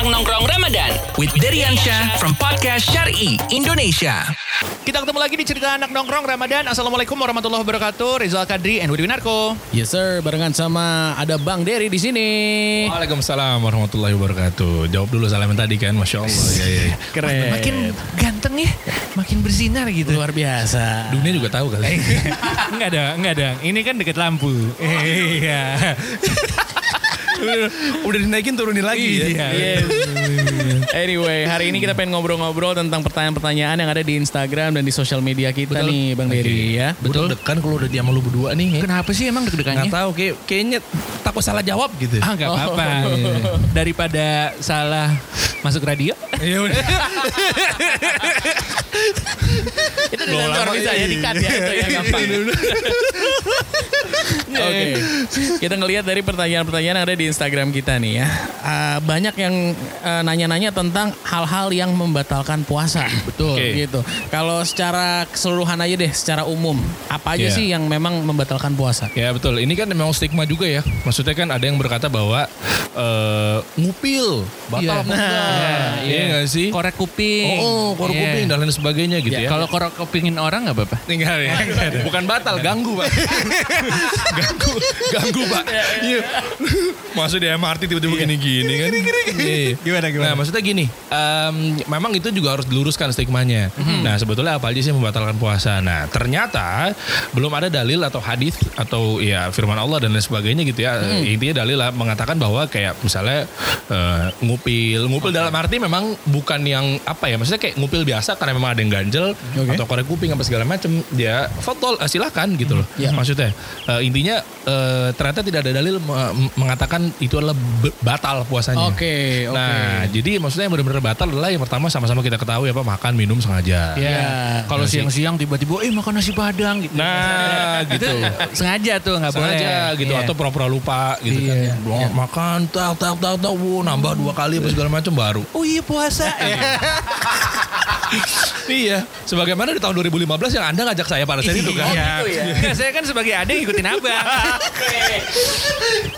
Anak Nongkrong Ramadan with Deriansyah from Podcast Syari Indonesia. Kita ketemu lagi di cerita anak nongkrong Ramadan. Assalamualaikum warahmatullahi wabarakatuh. Rizal Kadri and Widi Winarko. Yes sir, barengan sama ada Bang Dery di sini. Waalaikumsalam warahmatullahi wabarakatuh. Jawab dulu salam tadi kan, masya Allah. ya, ya. ya. Keren. Makin ganteng ya, makin bersinar gitu. luar biasa. Dunia juga tahu kali. enggak ada, enggak ada. Ini kan deket lampu. Iya. Udah dinaikin turunin lagi ya. Yes. anyway, hari ini kita pengen ngobrol-ngobrol tentang pertanyaan-pertanyaan yang ada di Instagram dan di sosial media kita nih, Bang Dery ya. Betul. Dekan kalau udah dia sama lu berdua nih. Ya. Kenapa sih emang Nggak deg-degannya? tahu kayak kayaknya takut salah jawab gitu. Ah, enggak apa-apa. Daripada salah masuk radio. Iya udah. Itu di bisa ya ya itu ya gampang. Oke. Kita ngelihat dari pertanyaan-pertanyaan yang ada di Instagram kita nih ya. Ah, banyak yang ah, nanya-nanya tentang hal-hal yang membatalkan puasa. Betul. Oke. Gitu. Kalau secara keseluruhan aja deh, secara umum, apa aja Iya. sih yang memang membatalkan puasa? Ya betul. Ini kan memang stigma juga ya. Maksudnya kan ada yang berkata bahwa eh, ngupil batal apa enggak? Iya, Iya nggak sih? Korek kuping. Oh, oh korek Iya. kuping dan lain sebagainya gitu ya. Kalau korek kupingin orang nggak apa-apa. Tinggal ya. Bukan batal, ganggu pak. ganggu, ganggu pak. Iya. Masuk di MRT tiba-tiba gini-gini kan. Iya. Gimana, gimana? Nah maksudnya gini, em, memang itu juga harus diluruskan stigmanya. Nah sebetulnya apa aja sih membatalkan puasa? Nah ternyata belum ada dalil atau hadis atau ya firman Allah dan lain sebagainya gitu ya. Intinya dalil lah mengatakan bahwa kayak misalnya eh, ngupil, ngupil dalam arti memang bukan yang apa ya? Maksudnya kayak ngupil biasa karena memang ada yang ganjel Oke. atau korek kuping apa segala macam. Dia fotol eh, silakan gitu loh. Iya. Maksudnya eh, intinya eh, ternyata tidak ada dalil me- mengatakan itu adalah batal puasanya. Oke, oke. Nah, jadi maksudnya yang benar-benar batal adalah yang pertama sama-sama kita ketahui apa makan minum sengaja. Ya. Kalau Nasi. siang-siang tiba-tiba eh makan nasi padang gitu. Nah, gitu. Sengaja tuh nggak boleh. Sengaja gitu Iya. atau pura-pura lupa gitu Iya. kan. Wah, makan tak tak tak tak wow, nambah dua kali apa segala macam baru. Oh iya puasa. iya, sebagaimana di tahun 2015 yang Anda ngajak saya pada saat itu kan. Iya. Nggak, saya kan sebagai adik ngikutin abang.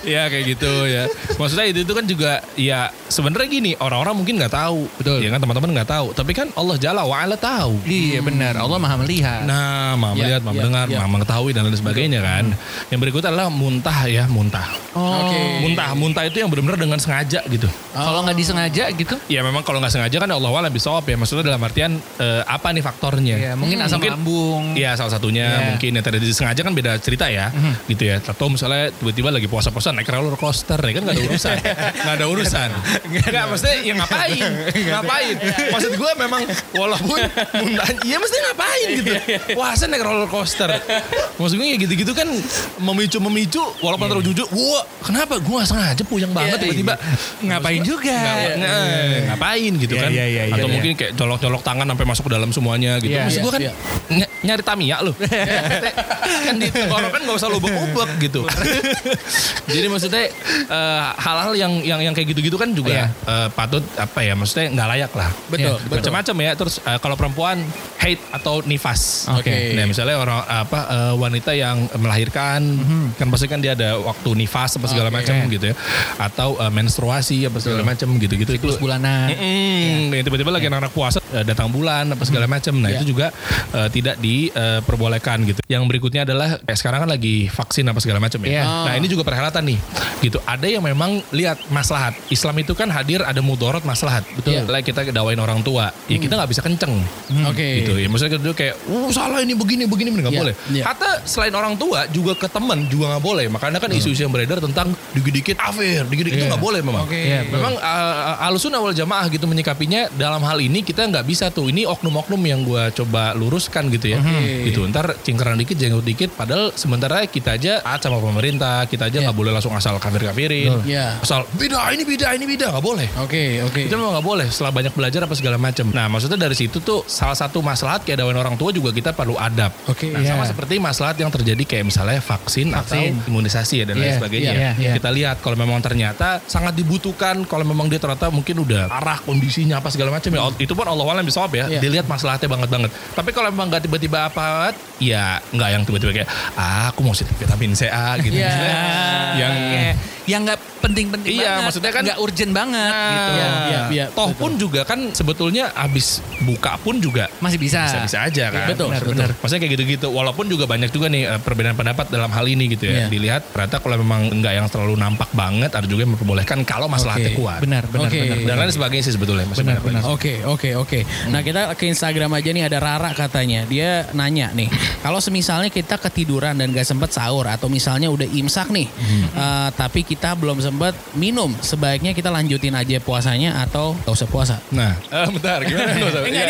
Iya kayak gitu ya. Maksudnya itu itu kan juga ya sebenarnya gini orang-orang mungkin nggak tahu, Betul. Ya kan teman-teman nggak tahu. Tapi kan Allah Jalla wa'ala tahu. iya benar. Allah maha melihat. Nah, mama Ya, melihat, mama ya, dengar, ya. mama mengetahui dan lain sebagainya kan. Yang berikutnya adalah muntah ya, muntah. oh. Oke. Muntah, muntah itu yang benar-benar dengan sengaja gitu. Kalau nggak disengaja gitu. Ya memang kalau nggak sengaja kan Allah wa'ala bisawab ya. Maksudnya dalam artian eh, apa nih faktornya? Ya, mungkin asam Mungkin- lambung. Iya salah satunya. Iya. mungkin yang tidak disengaja kan beda cerita ya gitu ya. Atau misalnya tiba-tiba lagi puasa-puasa naik roller coaster ya kan nggak ada urusan. Nggak ada urusan. Nggak maksudnya ya ngapain? Ngapain? Maksud gue memang walaupun muntah iya mesti ngapain gitu. puasa naik roller coaster. Maksud gue ya gitu-gitu kan memicu memicu walaupun terlalu jujur wah kenapa gue nggak sengaja puyang banget tiba-tiba? Ngapain juga. Nggak- ngapain? Gitu Iya, kan. iya, iya, atau iya. mungkin kayak colok-colok tangan sampai masuk dalam semuanya gitu Iya, maksud gue kan iya. Ny- nyari Tamiya loh kan di tenggorokan nggak usah lubek-lubek gitu jadi maksudnya eh, hal-hal yang yang yang kayak gitu-gitu kan juga Iya. eh, patut apa ya maksudnya nggak layak lah Betul, Ya, betul. macam-macam ya terus eh, kalau perempuan haid atau nifas Oke. nah misalnya orang apa eh, wanita yang melahirkan kan pasti kan dia ada waktu nifas apa segala Oke. macam gitu ya atau eh, menstruasi apa segala macam gitu-gitu itu Terus bulanan. Mm, yang tiba-tiba lagi anak-anak puasa eh, datang bulan apa segala macam. Nah, Ya. itu juga eh, tidak diperbolehkan gitu. Yang berikutnya adalah kayak sekarang kan lagi vaksin apa segala macam ya. Iya. Nah, ini juga perhelatan nih. Gitu. Ada yang memang lihat maslahat. Islam itu kan hadir ada mudorot maslahat. Betul. Like kita dawain orang tua. Ya kita nggak bisa kenceng. Oke. Gitu ya. Maksudnya dulu kayak, "Uh, salah ini begini begini nggak Iya, boleh." iya. Hatta selain orang tua juga ke teman juga nggak boleh. Makanya kan isu-isu yang beredar tentang dikit-dikit afir, dikit-dikit itu Iya. nggak boleh memang. Oke. Iya, betul. Memang uh, alusun awal jamaah gitu menyikapinya dalam hal ini kita nggak bisa tuh. Ini oknum-oknum yang gua coba luruskan gitu ya. Oke. Gitu. Ntar cingkrang dikit, jenggot dikit. Padahal sementara kita aja taat sama pemerintah. Kita aja Iya. nggak boleh langsung asal kafir-kafirin. Iya. Asal beda ini beda ini beda nggak boleh. Oke, oke. Itu memang nggak boleh setelah banyak belajar apa segala macam. Nah maksudnya dari situ tuh salah satu maslahat kayak dawain orang tua juga kita perlu adab. Oke, Nah, iya. sama seperti maslahat yang terjadi kayak misalnya vaksin, Vaksin. atau imunisasi ya dan lain Iya, sebagainya. iya, iya. Kita lihat kalau memang ternyata sangat dibutuhkan, kalau memang dia ternyata mungkin udah parah kondisinya apa segala macam ya. Itu pun Allah alam bisa ya. Iya. Dilihat maslahatnya banget banget. Tapi kalau memang nggak tiba-tiba apa, ya nggak yang tiba-tiba kayak ah aku mau vitamin C A gitu. Maksudnya. Yang Kayak yang nggak penting-penting Iya, banget. maksudnya kan- nggak urgent banget Nah, gitu. Iya, iya, iya, toh betul. pun juga kan sebetulnya abis buka pun juga Masih bisa. bisa-bisa aja kan. Betul, Benar, betul. benar. Maksudnya kayak gitu-gitu. Walaupun juga banyak juga nih eh, perbedaan pendapat dalam hal ini gitu ya. Iya. Dilihat ternyata kalau memang nggak yang terlalu nampak banget, ada juga yang memperbolehkan kalau masalahnya Oke. kuat. Benar, benar, Oke. benar. Dan lain sebagainya sih sebetulnya. Benar, benar. Oke, oke, oke. Nah kita ke Instagram aja nih ada Rara katanya. Dia nanya nih, kalau semisalnya kita ketiduran dan gak sempet sahur atau misalnya udah imsak nih, eh, tapi kita belum sempet minum, sebaiknya kita lanjutin aja puasanya atau gak usah puasa? Nah, eh, bentar gimana? Enggak, ini Iya,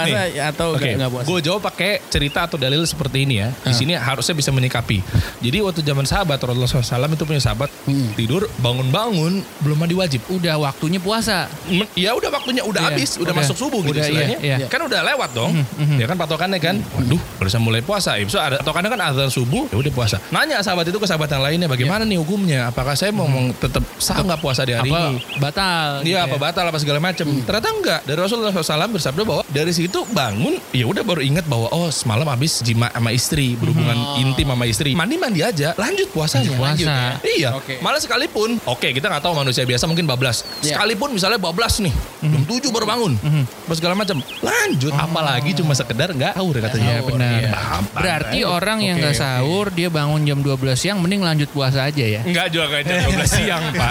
Puasa Nih, atau Oke, nggak nggak puasa? gue jawab pakai cerita atau dalil seperti ini ya. Di sini harusnya bisa menyikapi. Jadi waktu zaman sahabat Rasulullah SAW itu punya sahabat Hmm. tidur bangun-bangun belum mandi wajib. Udah waktunya puasa. Ya udah waktunya udah Iya, habis, udah, udah. masuk subuh gitu Udah, iya, istilahnya. iya. Kan udah lewat dong. Ya kan patokannya kan. Waduh, baru mulai puasa. Ya, so ada patokannya kan azan subuh, ya udah puasa. Nanya sahabat itu ke sahabat yang lainnya bagaimana nih hukumnya? Apakah saya mau mau tetap sah nggak puasa di hari Apa ini? batal? Iya gitu apa ya. batal apa segala macam. Ternyata enggak. Dari Rasulullah SAW bersabda bahwa dari situ bangun ya udah baru ingat bahwa oh semalam habis jima sama istri berhubungan intim sama istri. Mandi mandi aja lanjut puasanya. Lanjut puasa. ya. Iya. Oke. Malah sekalipun oke kita nggak tahu manusia biasa mungkin bablas. Iya. Sekalipun misalnya bablas nih jam 7 baru bangun. Apa segala macam. Lanjut apalagi cuma sekedar nggak sahur katanya. Iya benar. Gampang. Berarti orang yang nggak oke. sahur dia bangun jam 12 siang mending lanjut puasa aja ya. Enggak juga kayak jam 12 siang, Pak.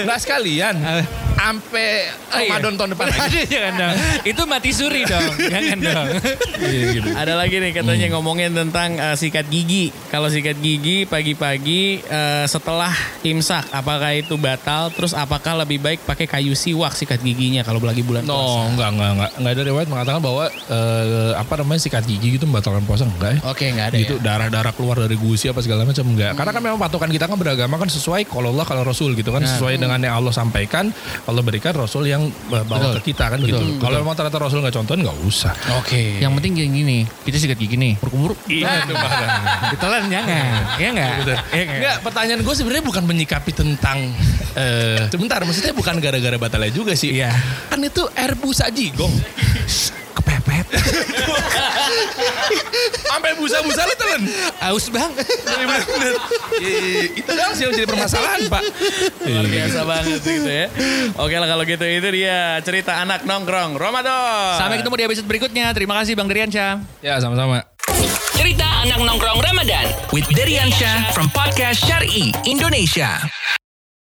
Enggak sekalian. Sampai Ramadan tahun depan lagi. Jangan dong. Itu mati suri dong. Jangan dong. Iya, gitu. Ada lagi nih katanya ngomongin tentang eh, sikat gigi. Kalau sikat gigi pagi-pagi eh, setelah imsak, apakah itu batal? Terus apakah lebih baik pakai kayu siwak sikat giginya kalau lagi bulan puasa? No, enggak, enggak, enggak. Enggak ada riwayat mengatakan bahwa eh, apa namanya sikat gigi gitu membatalkan puasa enggak ya? Oke, nggak ada gitu ya. darah-darah keluar dari gusi apa segala macam enggak. Karena kan memang patokan kita kan beragama kan sesuai kalau Allah kalau Rasul gitu kan sesuai dengan yang Allah sampaikan, Allah berikan Rasul yang bawa Betul. ke kita kan gitu. Kalau memang ternyata Rasul nggak contohin nggak usah. Oke. Yang penting gini, gini kita sikat gigi nih. Buruk-buruk. Iya itu parah. Ditelan jangan. Iya enggak? Betul. Enggak, pertanyaan gue sebenarnya bukan menyikapi tentang eh sebentar, maksudnya bukan gara-gara batalnya juga sih. Iya. Kan itu air busa jigong. Kepepet. Sampai busa-busa lu telan. Aus banget. Bener. Iya, itu doang sih yang jadi permasalahan, Pak. Luar biasa banget gitu ya. Oke lah kalau gitu itu dia cerita anak nongkrong Ramadan. Sampai ketemu di episode berikutnya. Terima kasih Bang Diriansyah. Ya, sama-sama. Cerita anak nongkrong Ramadan with Derian Syah from podcast Syari Indonesia.